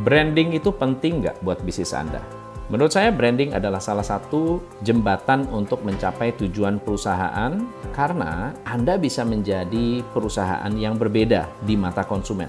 branding itu penting nggak buat bisnis Anda? Menurut saya branding adalah salah satu jembatan untuk mencapai tujuan perusahaan karena Anda bisa menjadi perusahaan yang berbeda di mata konsumen.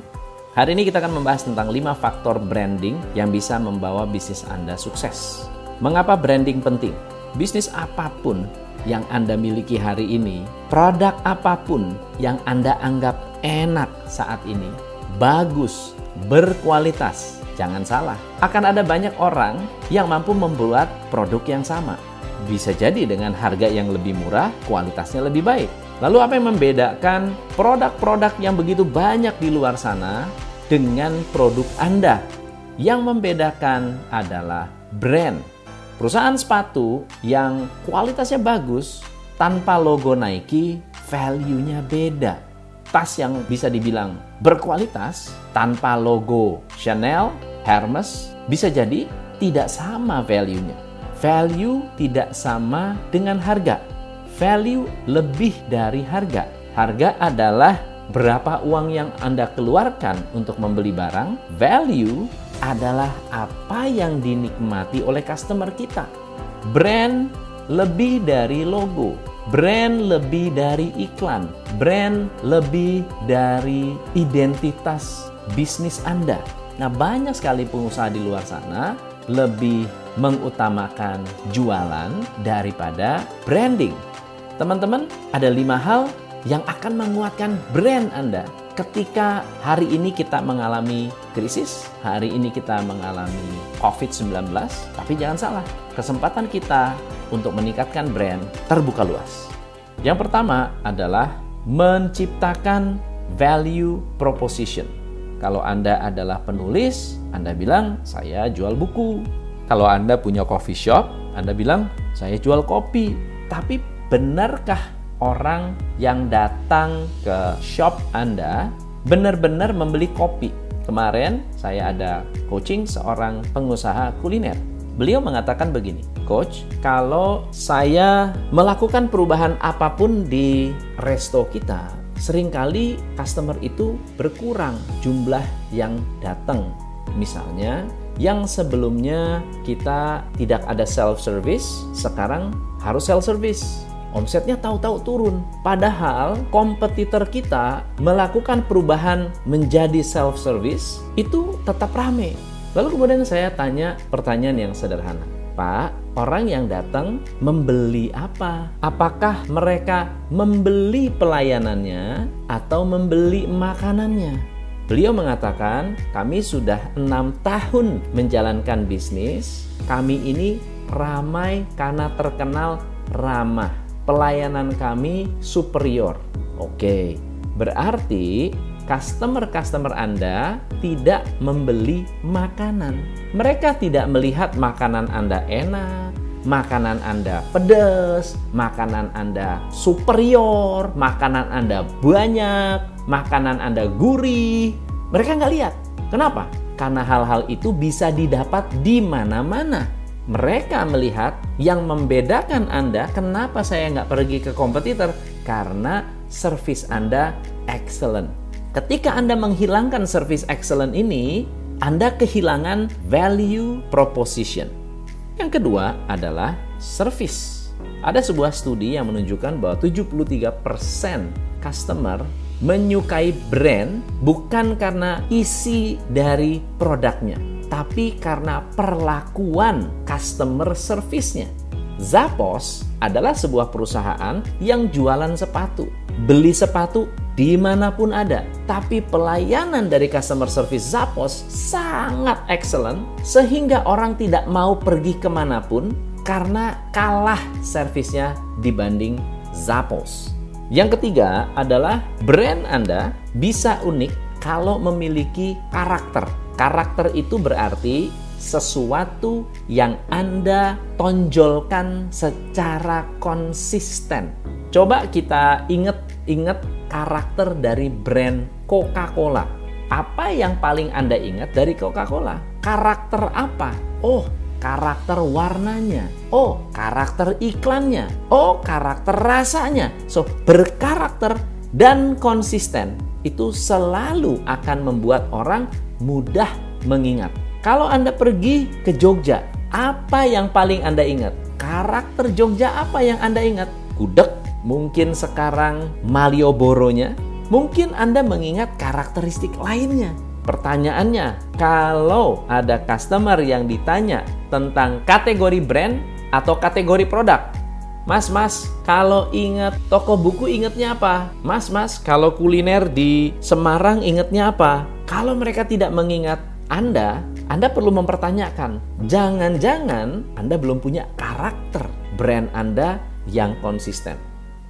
Hari ini kita akan membahas tentang 5 faktor branding yang bisa membawa bisnis Anda sukses. Mengapa branding penting? Bisnis apa pun yang Anda miliki hari ini, produk apa pun yang Anda anggap enak saat ini, bagus, berkualitas, jangan salah. Akan ada banyak orang yang mampu membuat produk yang sama. Bisa jadi dengan harga yang lebih murah, kualitasnya lebih baik. Lalu apa yang membedakan produk-produk yang begitu banyak di luar sana dengan produk Anda? Yang membedakan adalah brand Perusahaan sepatu yang kualitasnya bagus tanpa logo Nike, value-nya beda. Tas yang bisa dibilang berkualitas tanpa logo Chanel, Hermes bisa jadi tidak sama value-nya. Value tidak sama dengan harga. Value lebih dari harga. Harga adalah berapa uang yang Anda keluarkan untuk membeli barang. Value adalah apa yang dinikmati oleh customer kita. Brand lebih dari logo, brand lebih dari iklan, brand lebih dari identitas bisnis Anda. Nah, banyak sekali pengusaha di luar sana lebih mengutamakan jualan daripada branding. Teman-teman, ada lima hal yang akan menguatkan brand Anda ketika hari ini kita mengalami krisis, hari ini kita mengalami COVID-19, tapi jangan salah, kesempatan kita untuk meningkatkan brand terbuka luas. Yang pertama adalah menciptakan value proposition. Kalau Anda adalah penulis, Anda bilang, saya jual buku. Kalau Anda punya coffee shop, Anda bilang, saya jual kopi. Tapi benarkah orang yang datang ke shop Anda benar-benar membeli kopi. Kemarin saya ada coaching seorang pengusaha kuliner. Beliau mengatakan begini, Coach, kalau saya melakukan perubahan apa pun di resto kita, sering kali customer itu berkurang jumlah yang datang. Misalnya, yang sebelumnya kita tidak ada self service, sekarang harus self service omsetnya tahu-tahu turun. Padahal kompetitor kita melakukan perubahan menjadi self-service itu tetap rame. Lalu kemudian saya tanya pertanyaan yang sederhana. Pak, orang yang datang membeli apa? Apakah mereka membeli pelayanannya atau membeli makanannya? Beliau mengatakan, kami sudah enam tahun menjalankan bisnis. Kami ini ramai karena terkenal ramah pelayanan kami superior. Oke, berarti customer-customer Anda tidak membeli makanan. Mereka tidak melihat makanan Anda enak, makanan Anda pedas, makanan Anda superior, makanan Anda banyak, makanan Anda gurih. Mereka nggak lihat. Kenapa? Karena hal-hal itu bisa didapat di mana-mana mereka melihat yang membedakan Anda, kenapa saya nggak pergi ke kompetitor? Karena service Anda excellent. Ketika Anda menghilangkan service excellent ini, Anda kehilangan value proposition. Yang kedua adalah service. Ada sebuah studi yang menunjukkan bahwa 73% customer menyukai brand bukan karena isi dari produknya, tapi karena perlakuan customer service-nya. Zappos adalah sebuah perusahaan yang jualan sepatu. Beli sepatu di mana pun ada. Tapi pelayanan dari customer service Zappos sangat excellent sehingga orang tidak mau pergi ke mana pun karena kalah servisnya dibanding Zappos. Yang ketiga adalah brand Anda bisa unik kalau memiliki karakter Karakter itu berarti sesuatu yang Anda tonjolkan secara konsisten. Coba kita ingat-ingat karakter dari brand Coca-Cola. Apa yang paling Anda ingat dari Coca-Cola? Karakter apa? Oh, karakter warnanya. Oh, karakter iklannya. Oh, karakter rasanya. So, berkarakter dan konsisten itu selalu akan membuat orang mudah mengingat. Kalau Anda pergi ke Jogja, apa yang paling Anda ingat? Karakter Jogja apa yang Anda ingat? Gudeg, mungkin sekarang Malioboro-nya, mungkin Anda mengingat karakteristik lainnya. Pertanyaannya, kalau ada customer yang ditanya tentang kategori brand atau kategori produk, Mas, mas, kalau ingat toko buku ingatnya apa? Mas, mas, kalau kuliner di Semarang ingatnya apa? Kalau mereka tidak mengingat Anda, Anda perlu mempertanyakan. Jangan-jangan Anda belum punya karakter brand Anda yang konsisten.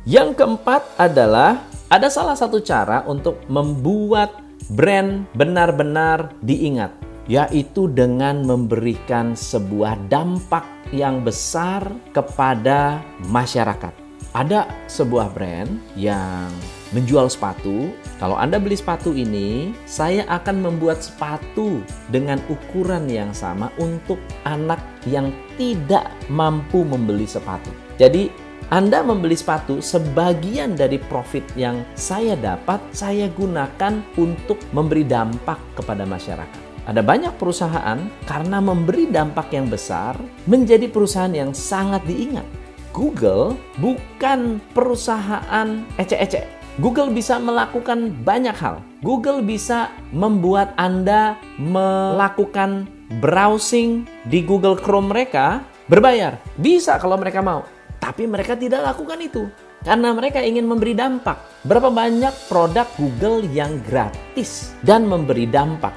Yang keempat adalah ada salah satu cara untuk membuat brand benar-benar diingat, yaitu dengan memberikan sebuah dampak yang besar kepada masyarakat. Ada sebuah brand yang menjual sepatu. Kalau Anda beli sepatu ini, saya akan membuat sepatu dengan ukuran yang sama untuk anak yang tidak mampu membeli sepatu. Jadi, anda membeli sepatu, sebagian dari profit yang saya dapat, saya gunakan untuk memberi dampak kepada masyarakat. Ada banyak perusahaan karena memberi dampak yang besar menjadi perusahaan yang sangat diingat. Google bukan perusahaan ecek-ecek. Google bisa melakukan banyak hal. Google bisa membuat Anda melakukan browsing di Google Chrome mereka berbayar. Bisa kalau mereka mau. Tapi mereka tidak lakukan itu karena mereka ingin memberi dampak. Berapa banyak produk Google yang gratis dan memberi dampak?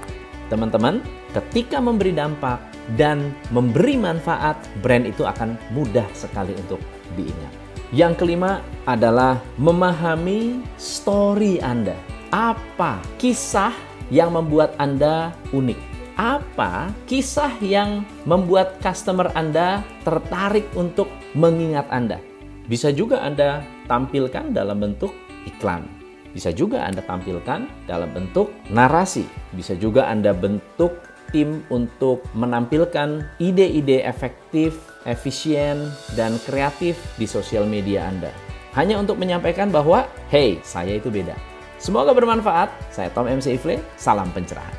Teman-teman, ketika memberi dampak dan memberi manfaat, brand itu akan mudah sekali untuk diingat. Yang kelima adalah memahami story Anda. Apa kisah yang membuat Anda unik? apa kisah yang membuat customer Anda tertarik untuk mengingat Anda. Bisa juga Anda tampilkan dalam bentuk iklan. Bisa juga Anda tampilkan dalam bentuk narasi. Bisa juga Anda bentuk tim untuk menampilkan ide-ide efektif, efisien, dan kreatif di sosial media Anda. Hanya untuk menyampaikan bahwa, hey, saya itu beda. Semoga bermanfaat. Saya Tom MC Ifle, salam pencerahan.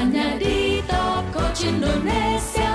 hanya di Top Coach Indonesia.